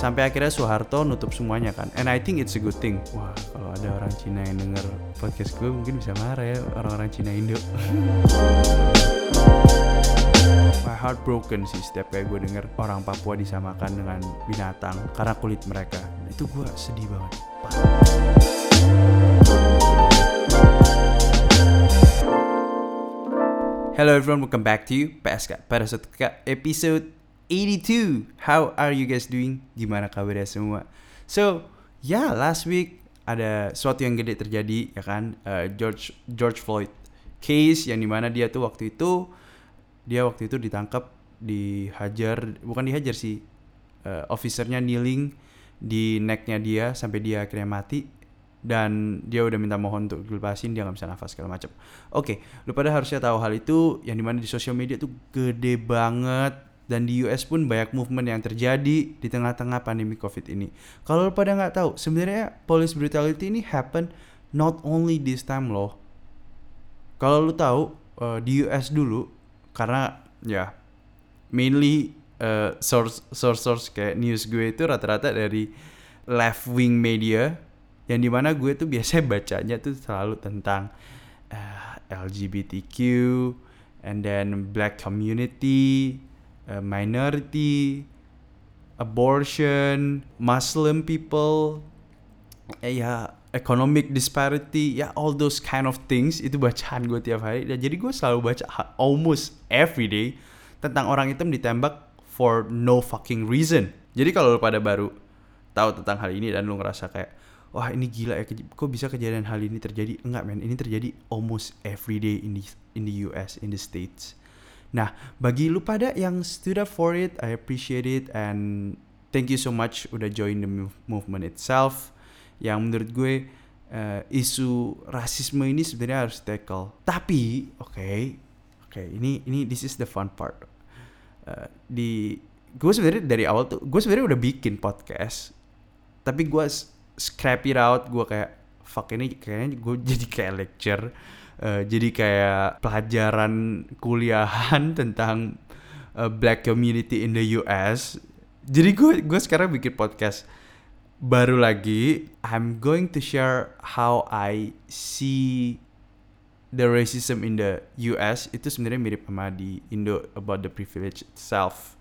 sampai akhirnya Soeharto nutup semuanya kan. And I think it's a good thing. Wah kalau ada orang Cina yang denger podcast gue mungkin bisa marah ya orang-orang Cina Indo. My heart broken sih setiap kayak gue denger orang Papua disamakan dengan binatang karena kulit mereka. Itu gue sedih banget. Hello everyone, welcome back to you. PSK pada episode 82 How are you guys doing? Gimana kabarnya semua? So, ya yeah, last week ada sesuatu yang gede terjadi ya kan uh, George George Floyd case yang di mana dia tuh waktu itu dia waktu itu ditangkap dihajar bukan dihajar sih uh, officernya kneeling di necknya dia sampai dia akhirnya mati dan dia udah minta mohon untuk dilepasin dia nggak bisa nafas segala macam. Oke, okay, lu pada harusnya tahu hal itu yang di mana di sosial media tuh gede banget dan di US pun banyak movement yang terjadi di tengah-tengah pandemi COVID ini. Kalau lu pada nggak tahu, sebenarnya police brutality ini happen not only this time loh. Kalau lu tahu uh, di US dulu karena ya mainly uh, source source source kayak news gue itu rata-rata dari left wing media yang di mana gue tuh biasanya bacanya tuh selalu tentang uh, eh, LGBTQ and then black community minority abortion Muslim people eh, ya economic disparity ya all those kind of things itu bacaan gue tiap hari. Dan jadi gue selalu baca almost every day tentang orang hitam ditembak for no fucking reason. Jadi kalau pada baru tahu tentang hal ini dan lu ngerasa kayak wah ini gila ya kok bisa kejadian hal ini terjadi? Enggak men ini terjadi almost every day in the in the US in the states nah bagi lu pada yang stood up for it I appreciate it and thank you so much udah join the movement itself. Yang menurut gue uh, isu rasisme ini sebenarnya harus tackle. Tapi oke okay, oke okay, ini ini this is the fun part. Uh, di gue sebenarnya dari awal tuh gue sebenarnya udah bikin podcast tapi gue scrap it out gue kayak fuck ini kayaknya gue jadi kayak lecture uh, jadi kayak pelajaran kuliahan tentang uh, black community in the US jadi gue gue sekarang bikin podcast baru lagi I'm going to share how I see the racism in the US itu sebenarnya mirip sama di Indo about the privilege itself.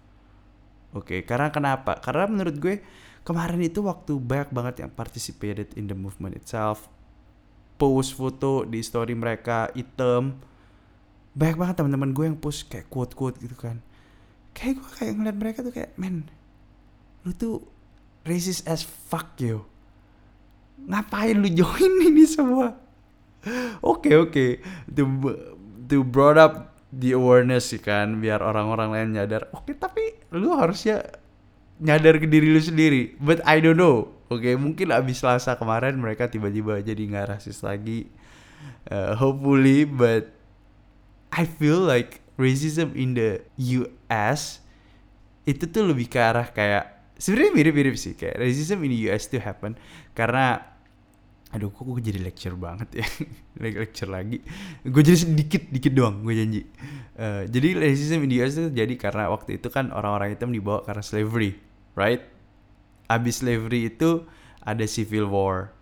Oke, okay, karena kenapa? Karena menurut gue kemarin itu waktu banyak banget yang participated in the movement itself post foto di story mereka item banyak banget teman-teman gue yang post kayak quote quote gitu kan. Kayak gue kayak ngeliat mereka tuh kayak men lu tuh racist as fuck yo. Ngapain lu join ini semua? Oke oke. Okay, okay. to to brought up the awareness sih kan biar orang-orang lain nyadar. Oke okay, tapi lu harusnya nyadar ke diri lu sendiri. But I don't know. Oke okay, mungkin abis Selasa kemarin mereka tiba-tiba jadi nggak rasis lagi. Uh, hopefully but I feel like racism in the US itu tuh lebih ke arah kayak sebenarnya mirip-mirip sih kayak racism in the US tuh happen karena aduh kok gue jadi lecture banget ya? Lecture lagi. Gue jadi sedikit dikit doang gue janji. Uh, jadi racism in the US itu jadi karena waktu itu kan orang-orang hitam dibawa karena slavery right? Abis slavery itu ada civil war,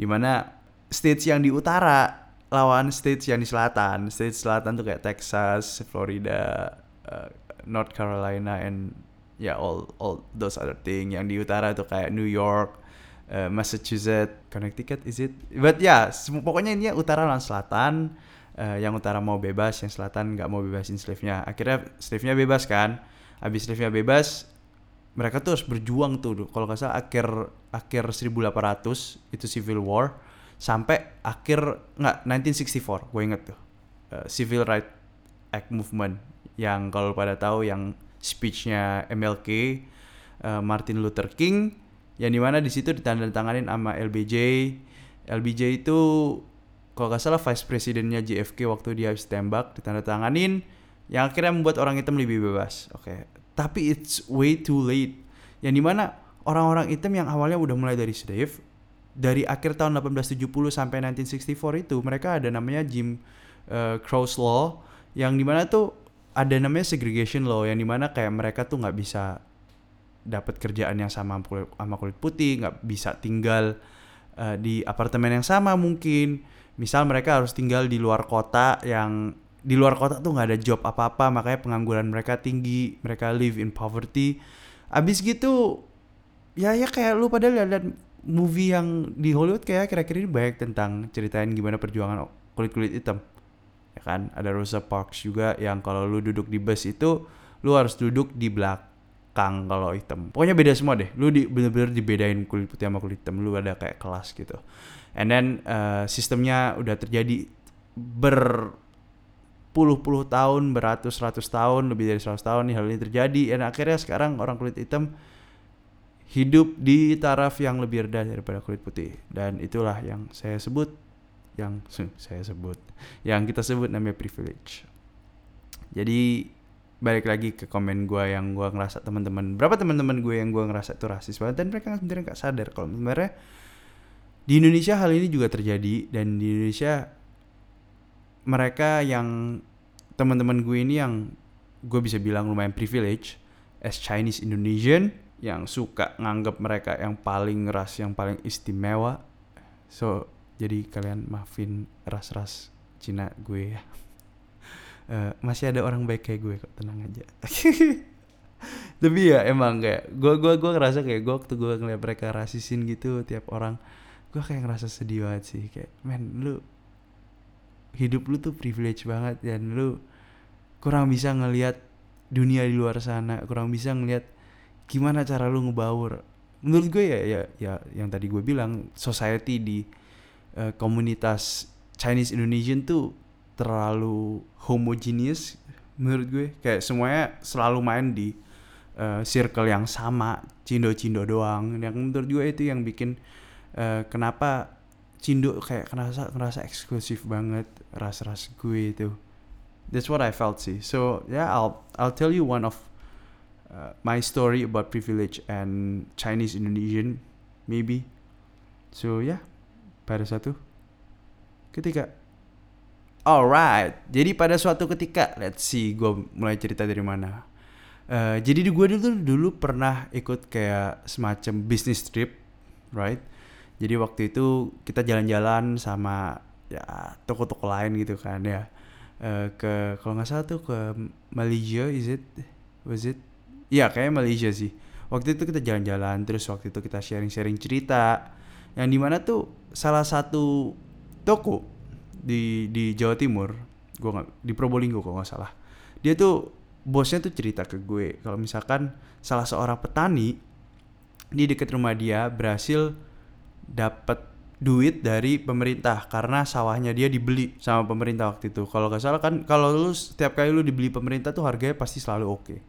di mana states yang di utara lawan states yang di selatan. States selatan tuh kayak Texas, Florida, uh, North Carolina, and ya yeah, all all those other thing. Yang di utara tuh kayak New York, uh, Massachusetts, Connecticut, is it? But ya, yeah, pokoknya ini utara lawan selatan. Uh, yang utara mau bebas, yang selatan nggak mau bebasin slave-nya. Akhirnya slave-nya bebas kan. Habis slave-nya bebas, mereka tuh harus berjuang tuh kalau nggak salah akhir akhir 1800 itu civil war sampai akhir nggak 1964 gue inget tuh. Uh, civil right act movement yang kalau pada tahu yang speechnya MLK uh, eh, Martin Luther King yang di mana di situ ditandatanganin sama LBJ LBJ itu kalau nggak salah vice presidennya JFK waktu dia habis tembak ditandatanganin yang akhirnya membuat orang hitam lebih bebas. Oke tapi it's way too late. Yang di mana orang-orang hitam yang awalnya udah mulai dari slave dari akhir tahun 1870 sampai 1964 itu mereka ada namanya Jim uh, Crow Law yang di mana tuh ada namanya segregation law yang di mana kayak mereka tuh nggak bisa dapat kerjaan yang sama kulit, sama kulit putih nggak bisa tinggal uh, di apartemen yang sama mungkin. Misal mereka harus tinggal di luar kota yang di luar kota tuh nggak ada job apa-apa makanya pengangguran mereka tinggi mereka live in poverty. Abis gitu ya ya kayak lu pada lihat movie yang di Hollywood kayak kira-kira ini banyak tentang ceritain gimana perjuangan kulit-kulit hitam ya kan? Ada Rosa Parks juga yang kalau lu duduk di bus itu lu harus duduk di belakang kalau hitam. Pokoknya beda semua deh. Lu di, bener-bener dibedain kulit putih sama kulit hitam lu ada kayak kelas gitu. And then uh, sistemnya udah terjadi ber puluh-puluh tahun beratus-ratus tahun lebih dari 100 tahun nih hal ini terjadi. Dan akhirnya sekarang orang kulit hitam hidup di taraf yang lebih rendah daripada kulit putih. Dan itulah yang saya sebut yang saya sebut yang kita sebut namanya privilege. Jadi balik lagi ke komen gue yang gue ngerasa teman-teman berapa teman-teman gue yang gue ngerasa itu rasis banget? Dan mereka sebenarnya nggak sadar kalau sebenarnya di Indonesia hal ini juga terjadi. Dan di Indonesia mereka yang teman-teman gue ini yang gue bisa bilang lumayan privilege as Chinese Indonesian yang suka nganggap mereka yang paling ras yang paling istimewa. So jadi kalian maafin ras-ras Cina gue ya. Uh, masih ada orang baik kayak gue kok tenang aja. Tapi ya emang kayak gue gue gue ngerasa kayak gue waktu gue ngeliat mereka rasisin gitu tiap orang gue kayak ngerasa sedih banget sih. Kayak men lu hidup lu tuh privilege banget dan lu kurang bisa ngelihat dunia di luar sana kurang bisa ngelihat gimana cara lu ngebaur. Menurut gue ya ya ya yang tadi gue bilang society di uh, komunitas Chinese Indonesian tuh terlalu homogeneous menurut gue. Kayak semuanya selalu main di uh, circle yang sama cindo-cindo doang. Yang menurut gue itu yang bikin uh, kenapa cindo kayak ngerasa ngerasa eksklusif banget ras-ras gue itu. That's what I felt sih. So yeah I'll I'll tell you one of uh, my story about privilege and Chinese Indonesian maybe. So yeah, pada satu ketika. Alright jadi pada suatu ketika let's see gue mulai cerita dari mana. Uh, jadi gue dulu dulu pernah ikut kayak semacam business trip right? Jadi waktu itu kita jalan-jalan sama ya toko-toko lain gitu kan ya uh, ke kalau nggak salah tuh ke Malaysia is it was it Iya kayaknya Malaysia sih. Waktu itu kita jalan-jalan, terus waktu itu kita sharing-sharing cerita. Yang di mana tuh salah satu toko di di Jawa Timur, gue nggak di Probolinggo kok nggak salah. Dia tuh bosnya tuh cerita ke gue kalau misalkan salah seorang petani di dekat rumah dia berhasil dapat duit dari pemerintah karena sawahnya dia dibeli sama pemerintah waktu itu. Kalau nggak salah kan kalau lu setiap kali lu dibeli pemerintah tuh harganya pasti selalu oke. Okay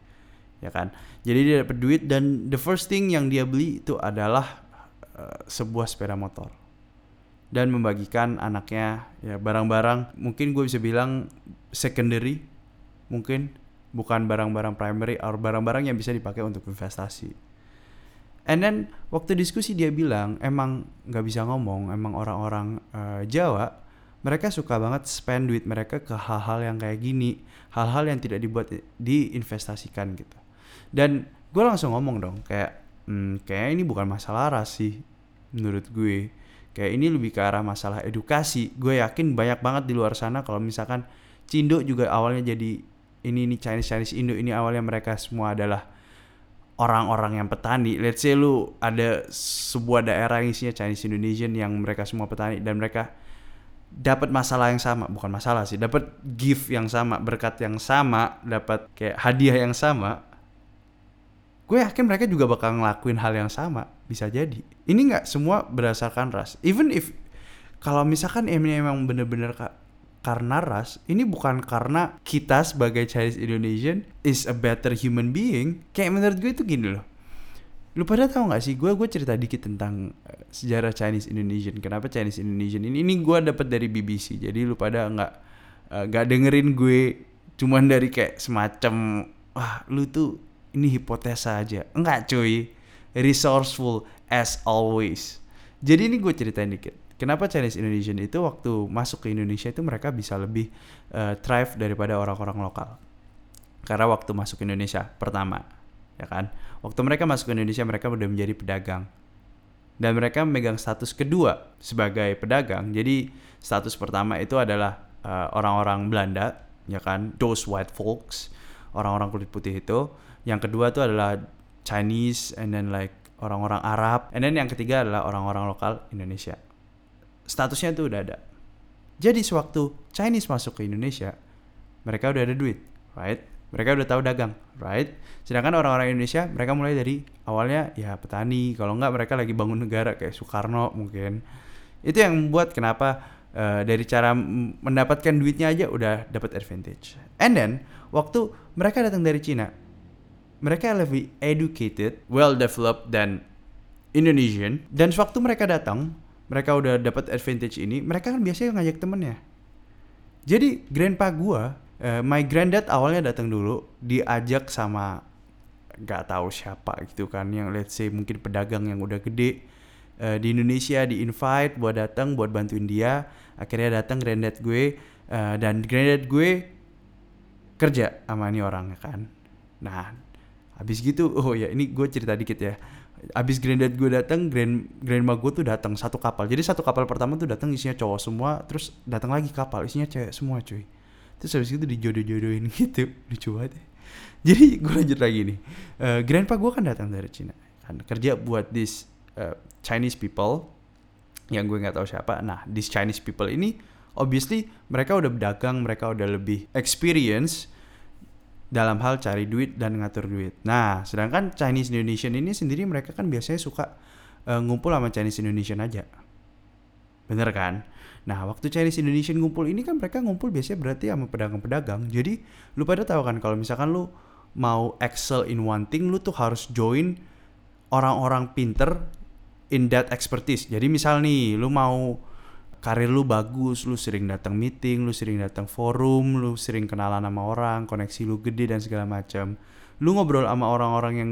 ya kan jadi dia dapat duit dan the first thing yang dia beli itu adalah uh, sebuah sepeda motor dan membagikan anaknya ya barang-barang mungkin gue bisa bilang secondary mungkin bukan barang-barang primary atau barang-barang yang bisa dipakai untuk investasi and then waktu diskusi dia bilang emang nggak bisa ngomong emang orang-orang uh, Jawa mereka suka banget spend duit mereka ke hal-hal yang kayak gini hal-hal yang tidak dibuat diinvestasikan gitu. Dan gue langsung ngomong dong kayak hmm, kayak ini bukan masalah ras sih menurut gue. Kayak ini lebih ke arah masalah edukasi. Gue yakin banyak banget di luar sana kalau misalkan Cindo juga awalnya jadi ini ini Chinese Chinese Indo ini awalnya mereka semua adalah orang-orang yang petani. Let's say lu ada sebuah daerah yang isinya Chinese Indonesian yang mereka semua petani dan mereka dapat masalah yang sama. Bukan masalah sih dapat gift yang sama berkat yang sama dapat kayak hadiah yang sama. Gue yakin mereka juga bakal ngelakuin hal yang sama. Bisa jadi. Ini nggak semua berdasarkan ras. Even if kalau misalkan ini emang bener-bener karena ras ini bukan karena kita sebagai Chinese Indonesian is a better human being kayak menurut gue itu gini loh. Lu pada tahu nggak sih? Gue gue cerita dikit tentang uh, sejarah Chinese Indonesian. Kenapa Chinese Indonesian? Ini ini gue dapat dari BBC jadi lu pada nggak uh, nggak dengerin gue cuman dari kayak semacam wah lu tuh ini hipotesa aja. Enggak cuy. Resourceful as always. Jadi ini gue ceritain dikit kenapa Chinese Indonesian itu waktu masuk ke Indonesia itu mereka bisa lebih uh, thrive daripada orang-orang lokal? Karena waktu masuk ke Indonesia pertama ya kan? Waktu mereka masuk ke Indonesia mereka udah menjadi pedagang. Dan mereka memegang status kedua sebagai pedagang. Jadi status pertama itu adalah uh, orang-orang Belanda ya kan? Those white folks orang-orang kulit putih itu. Yang kedua itu adalah Chinese and then like orang-orang Arab. And then yang ketiga adalah orang-orang lokal Indonesia statusnya itu udah ada. Jadi sewaktu Chinese masuk ke Indonesia mereka udah ada duit right? Mereka udah tahu dagang right? Sedangkan orang-orang Indonesia mereka mulai dari awalnya ya petani. Kalau enggak mereka lagi bangun negara kayak Soekarno mungkin. Itu yang membuat kenapa uh, dari cara mendapatkan duitnya aja udah dapat advantage. And then waktu mereka datang dari Cina mereka lebih educated well developed dan Indonesian. Dan sewaktu mereka datang mereka udah dapat advantage ini mereka kan biasanya ngajak temennya. Jadi grandpa gua uh, my granddad awalnya datang dulu diajak sama nggak tahu siapa gitu kan yang let's say mungkin pedagang yang udah gede uh, di Indonesia di invite buat datang buat bantuin dia. Akhirnya datang granddad gue uh, dan granddad gue kerja sama ini orang kan. Nah habis gitu oh ya ini gue cerita dikit ya abis granddad gue datang grand grandma gue tuh datang satu kapal. Jadi satu kapal pertama tuh datang isinya cowok semua terus datang lagi kapal isinya cewek semua cuy. Terus habis itu dijodoh-jodohin gitu lucu banget. Ya. jadi gue lanjut lagi nih. Uh, grandpa gue kan datang dari Cina kan. Kerja buat this uh, Chinese people yang gue nggak tahu siapa. Nah this Chinese people ini obviously mereka udah berdagang mereka udah lebih experience dalam hal cari duit dan ngatur duit. Nah, sedangkan Chinese Indonesian ini sendiri mereka kan biasanya suka uh, ngumpul sama Chinese Indonesian aja. Bener kan? Nah, waktu Chinese Indonesian ngumpul ini kan mereka ngumpul biasanya berarti sama pedagang-pedagang. Jadi, lu pada tahu kan kalau misalkan lu mau excel in one thing, lu tuh harus join orang-orang pinter in that expertise. Jadi misal nih, lu mau karir lu bagus, lu sering datang meeting, lu sering datang forum, lu sering kenalan sama orang, koneksi lu gede dan segala macam. Lu ngobrol sama orang-orang yang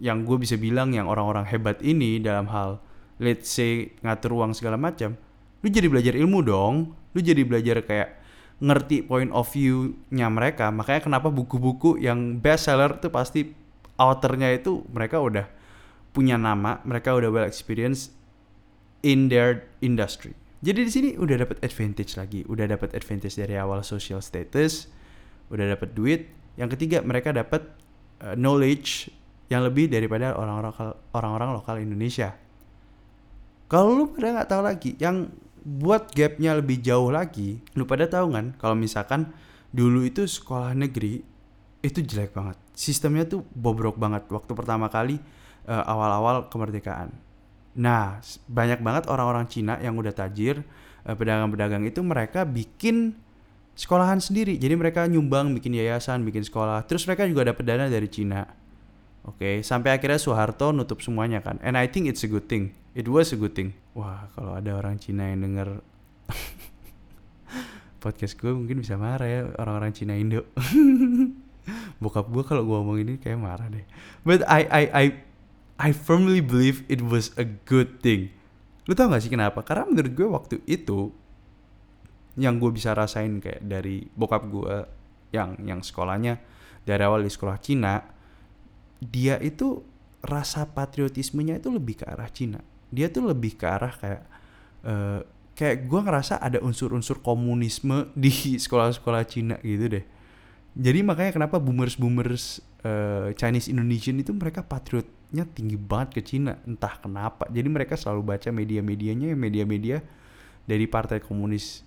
yang gue bisa bilang yang orang-orang hebat ini dalam hal let's say ngatur uang segala macam lu jadi belajar ilmu dong lu jadi belajar kayak ngerti point of view-nya mereka makanya kenapa buku-buku yang best seller tuh pasti authornya itu mereka udah punya nama mereka udah well experience in their industry. Jadi di sini udah dapat advantage lagi. Udah dapat advantage dari awal social status udah dapat duit. Yang ketiga mereka dapat uh, knowledge yang lebih daripada orang-orang orang-orang lokal Indonesia. Kalau lu pada nggak tahu lagi yang buat gapnya lebih jauh lagi lu pada tahu kan? Kalau misalkan dulu itu sekolah negeri itu jelek banget. Sistemnya tuh bobrok banget waktu pertama kali uh, awal-awal kemerdekaan nah banyak banget orang-orang Cina yang udah tajir pedagang pedagang-pedagang itu mereka bikin sekolahan sendiri jadi mereka nyumbang bikin yayasan bikin sekolah terus mereka juga dapat dana dari Cina Oke, okay, sampai akhirnya Soeharto nutup semuanya kan. And I think it's a good thing. It was a good thing. Wah, kalau ada orang Cina yang denger podcast gue mungkin bisa marah ya orang-orang Cina Indo. Bokap gue kalau gue ngomong ini kayak marah deh. But I I I I firmly believe it was a good thing. Lu tau gak sih kenapa? Karena menurut gue waktu itu yang gue bisa rasain kayak dari bokap gue yang yang sekolahnya dari awal di sekolah Cina dia itu rasa patriotismenya itu lebih ke arah Cina dia tuh lebih ke arah kayak uh, kayak gue ngerasa ada unsur-unsur komunisme di sekolah-sekolah Cina gitu deh jadi makanya kenapa boomers-boomers uh, Chinese Indonesian itu mereka patriotnya tinggi banget ke Cina entah kenapa. Jadi mereka selalu baca media-medianya media-media dari partai komunis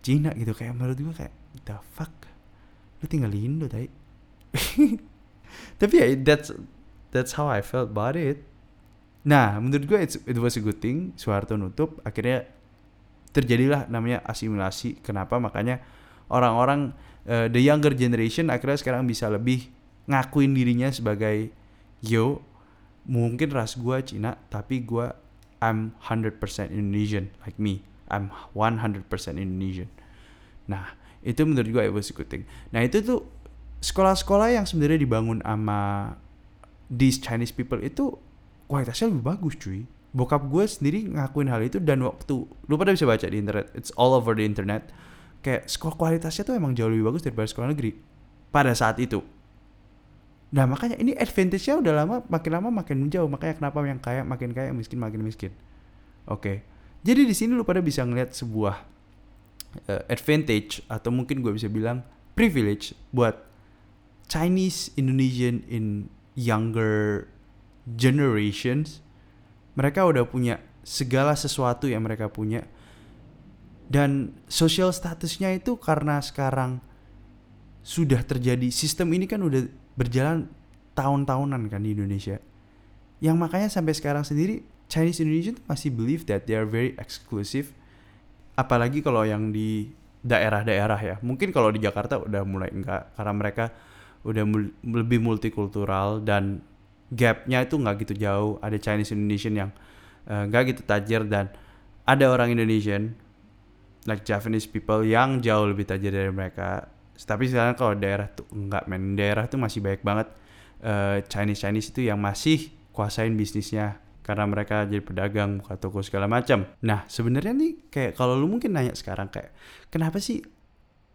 Cina gitu. Kayak menurut gue kayak the fuck? Lu tinggal di Indo tadi tapi ya that's that's how I felt about it. Nah menurut gue it was a good thing. Soeharto nutup. Akhirnya terjadilah namanya asimilasi. Kenapa? Makanya orang-orang uh, the younger generation akhirnya sekarang bisa lebih ngakuin dirinya sebagai yo mungkin ras gue Cina tapi gue I'm 100% Indonesian like me. I'm 100% Indonesian. Nah itu menurut gue it was a good thing. Nah itu tuh sekolah-sekolah yang sebenarnya dibangun sama these Chinese people itu kualitasnya lebih bagus cuy. Bokap gue sendiri ngakuin hal itu dan waktu lu pada bisa baca di internet it's all over the internet kayak sekolah kualitasnya tuh emang jauh lebih bagus daripada sekolah negeri pada saat itu Nah makanya ini advantage-nya udah lama makin lama makin menjauh makanya kenapa yang kaya makin kaya miskin makin miskin. Oke. Jadi di sini lu pada bisa ngeliat sebuah uh, advantage atau mungkin gue bisa bilang privilege buat Chinese Indonesian in younger generations. Mereka udah punya segala sesuatu yang mereka punya dan social statusnya itu karena sekarang sudah terjadi sistem ini kan udah berjalan tahun-tahunan kan di Indonesia. Yang makanya sampai sekarang sendiri Chinese Indonesian masih believe that they are very exclusive. Apalagi kalau yang di daerah-daerah ya. Mungkin kalau di Jakarta udah mulai enggak karena mereka udah mul lebih multikultural dan gapnya itu nggak gitu jauh. Ada Chinese Indonesian yang uh, nggak gitu tajir dan ada orang Indonesian like Japanese people yang jauh lebih tajir dari mereka tapi sekarang kalau daerah tuh enggak men daerah tuh masih banyak banget uh, Chinese Chinese itu yang masih kuasain bisnisnya karena mereka jadi pedagang buka toko segala macam. Nah sebenarnya nih kayak kalau lu mungkin nanya sekarang kayak kenapa sih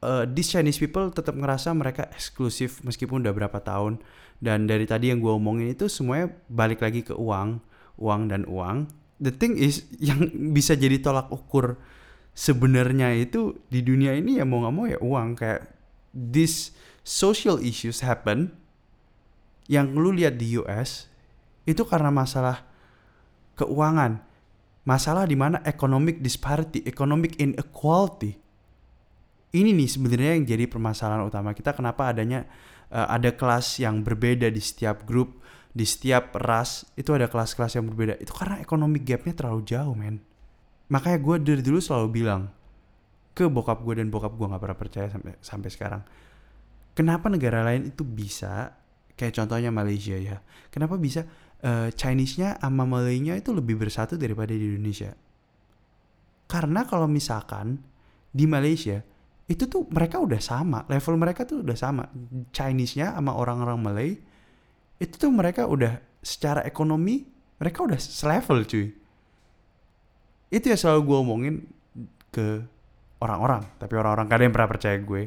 uh, these Chinese people tetap ngerasa mereka eksklusif meskipun udah berapa tahun dan dari tadi yang gue omongin itu semuanya balik lagi ke uang, uang dan uang. The thing is yang bisa jadi tolak ukur sebenarnya itu di dunia ini ya mau nggak mau ya uang kayak these social issues happen yang lu lihat di US itu karena masalah keuangan, masalah di mana economic disparity, economic inequality. Ini nih sebenarnya yang jadi permasalahan utama kita kenapa adanya uh, ada kelas yang berbeda di setiap grup, di setiap ras itu ada kelas-kelas yang berbeda. Itu karena economic gapnya terlalu jauh, men. Makanya gue dari dulu selalu bilang, ke bokap gue dan bokap gue nggak pernah percaya sampai sampai sekarang. Kenapa negara lain itu bisa kayak contohnya Malaysia ya kenapa bisa uh, Chinese-nya sama Malay-nya itu lebih bersatu daripada di Indonesia? Karena kalau misalkan di Malaysia itu tuh mereka udah sama level mereka tuh udah sama. Chinese-nya sama orang-orang Malay itu tuh mereka udah secara ekonomi mereka udah selevel cuy. Itu ya selalu gue omongin ke orang-orang. Tapi orang-orang kadang yang pernah percaya gue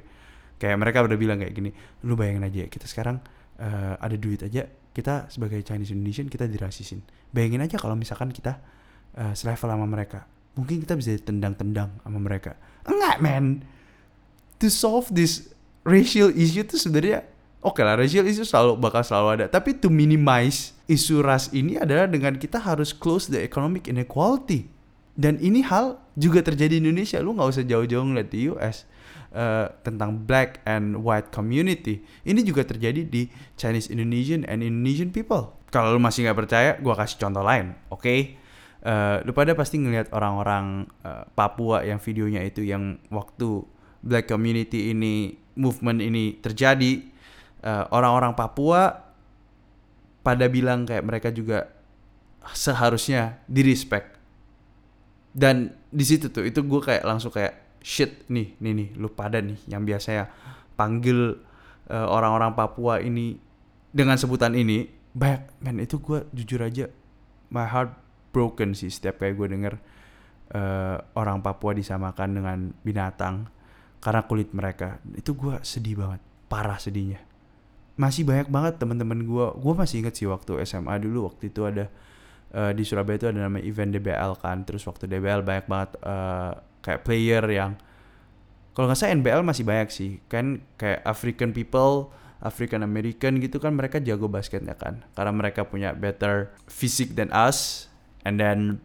kayak mereka udah bilang kayak gini lu bayangin aja kita sekarang uh, ada duit aja kita sebagai Chinese Indonesian kita dirasisin bayangin aja kalau misalkan kita uh, selevel sama mereka. Mungkin kita bisa tendang-tendang sama mereka. Enggak man to solve this racial issue itu sebenarnya oke okay lah racial issue selalu bakal selalu ada. Tapi to minimize isu ras ini adalah dengan kita harus close the economic inequality. Dan ini hal juga terjadi di Indonesia. Lu nggak usah jauh-jauh ngeliat di US uh, tentang black and white community. Ini juga terjadi di Chinese Indonesian and Indonesian people. Kalau lu masih nggak percaya gua kasih contoh lain oke? Okay? uh, lu pada pasti ngeliat orang-orang uh, Papua yang videonya itu yang waktu black community ini movement ini terjadi uh, orang-orang Papua pada bilang kayak mereka juga seharusnya di respect dan di situ tuh itu gue kayak langsung kayak shit nih nih nih lu pada nih yang biasanya panggil uh, orang-orang Papua ini dengan sebutan ini. Banyak man itu gue jujur aja my heart broken sih setiap kayak gue denger uh, orang Papua disamakan dengan binatang karena kulit mereka. Itu gue sedih banget parah sedihnya. Masih banyak banget teman-teman gue gue masih inget sih waktu SMA dulu waktu itu ada uh, di Surabaya itu ada namanya event DBL kan. Terus waktu DBL banyak banget uh, kayak player yang kalau nggak salah NBL masih banyak sih. Kan kayak African people African American gitu kan mereka jago basketnya kan. Karena mereka punya better fisik than us. And then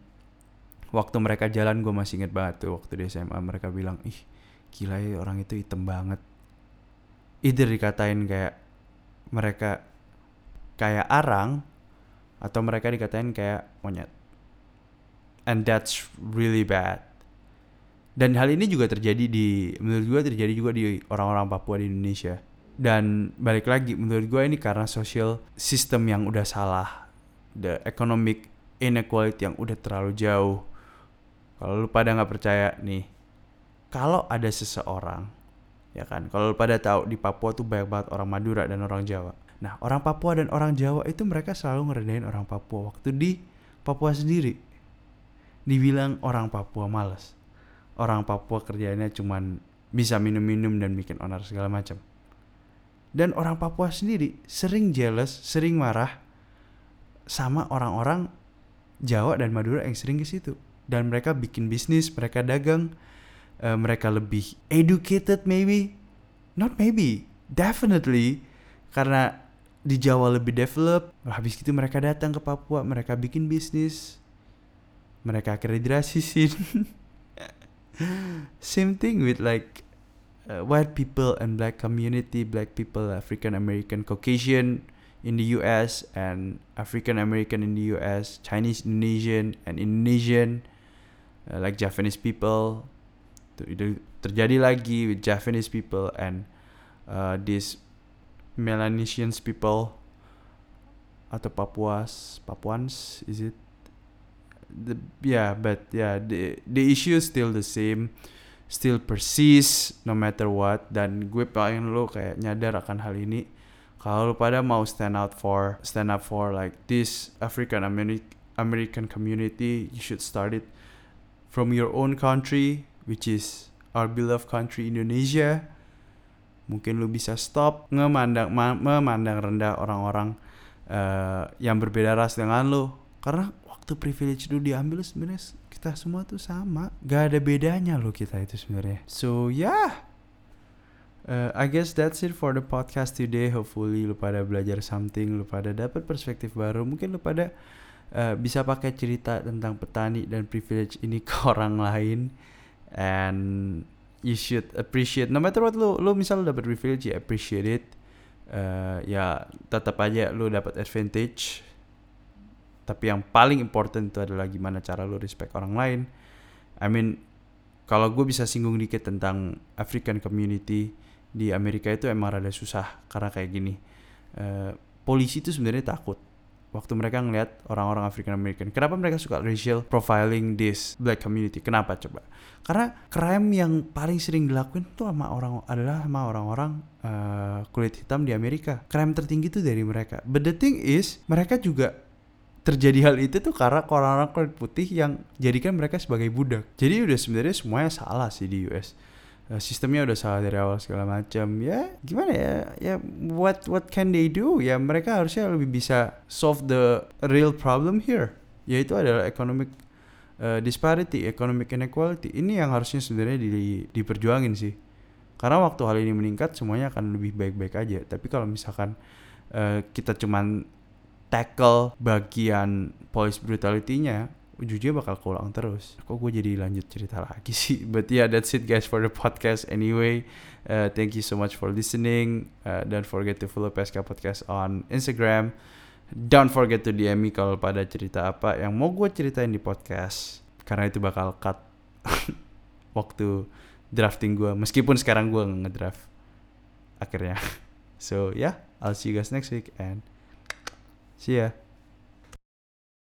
waktu mereka jalan gue masih inget banget tuh waktu di SMA mereka bilang ih gila ya orang itu hitam banget. Either dikatain kayak mereka kayak arang atau mereka dikatain kayak monyet. And that's really bad. Dan hal ini juga terjadi di menurut gue terjadi juga di orang-orang Papua di Indonesia. Dan balik lagi menurut gue ini karena social system yang udah salah. The economic inequality yang udah terlalu jauh. Kalau lu pada nggak percaya nih kalau ada seseorang ya kan? Kalau lu pada tahu di Papua tuh banyak banget orang Madura dan orang Jawa Nah, orang Papua dan orang Jawa itu mereka selalu ngerendahin orang Papua waktu di Papua sendiri. Dibilang orang Papua males. Orang Papua kerjanya cuman bisa minum-minum dan bikin onar segala macam. dan orang Papua sendiri sering jealous sering marah sama orang-orang Jawa dan Madura yang sering ke situ dan mereka bikin bisnis mereka dagang uh, mereka lebih educated maybe not maybe definitely karena di Jawa lebih develop habis itu mereka datang ke Papua mereka bikin bisnis. Mereka akhirnya dirasisin. Same thing with like uh, white people and black community black people African American Caucasian in the US and African American in the US Chinese Indonesian and Indonesian uh, like Japanese people. Terjadi lagi with Japanese people and uh, these Melanesians people atau Papuas Papuans is it? The yeah but yeah the the issue is still the same still persist no matter what dan gue pengen lo kayak nyadar akan hal ini. Kalau lo pada mau stand out for stand up for like this African American community you should start it from your own country which is our beloved country Indonesia mungkin lu bisa stop memandang memandang rendah orang-orang uh, yang berbeda ras dengan lu. Karena waktu privilege itu diambil sebenarnya kita semua tuh sama. Gak ada bedanya lo kita itu sebenarnya. So yeah. Uh, I guess that's it for the podcast today. Hopefully lu pada belajar something lu pada dapat perspektif baru. Mungkin lu pada uh, bisa pakai cerita tentang petani dan privilege ini ke orang lain. And you should appreciate no matter what lu lu misal dapat privilege you appreciate it. Uh, ya tetap aja lu dapat advantage. Tapi yang paling important itu adalah gimana cara lu respect orang lain. I mean kalau gue bisa singgung dikit tentang African community di Amerika itu emang rada susah karena kayak gini. Uh, polisi itu sebenarnya takut waktu mereka ngeliat orang-orang African American. Kenapa mereka suka racial profiling this black community? Kenapa coba? Karena crime yang paling sering dilakuin tuh sama orang adalah sama orang-orang uh, kulit hitam di Amerika. Crime tertinggi tuh dari mereka. But the thing is, mereka juga terjadi hal itu tuh karena orang-orang kulit putih yang jadikan mereka sebagai budak. Jadi udah sebenarnya semuanya salah sih di US sistemnya udah salah dari awal segala macam. Ya gimana ya? Ya what what can they do? Ya mereka harusnya lebih bisa solve the real problem here. Yaitu adalah economic uh, disparity economic inequality. Ini yang harusnya sebenarnya di, diperjuangin sih. Karena waktu hal ini meningkat semuanya akan lebih baik-baik aja. Tapi kalau misalkan uh, kita cuman tackle bagian police brutality-nya ujungnya bakal keulang terus. Kok gue jadi lanjut cerita lagi sih? But yeah that's it guys for the podcast anyway. Uh, thank you so much for listening. Uh, don't forget to follow PSK Podcast on Instagram. Don't forget to DM me kalau pada cerita apa yang mau gue ceritain di podcast. Karena itu bakal cut waktu drafting gue meskipun sekarang gue ngedraft akhirnya. So yeah I'll see you guys next week and see ya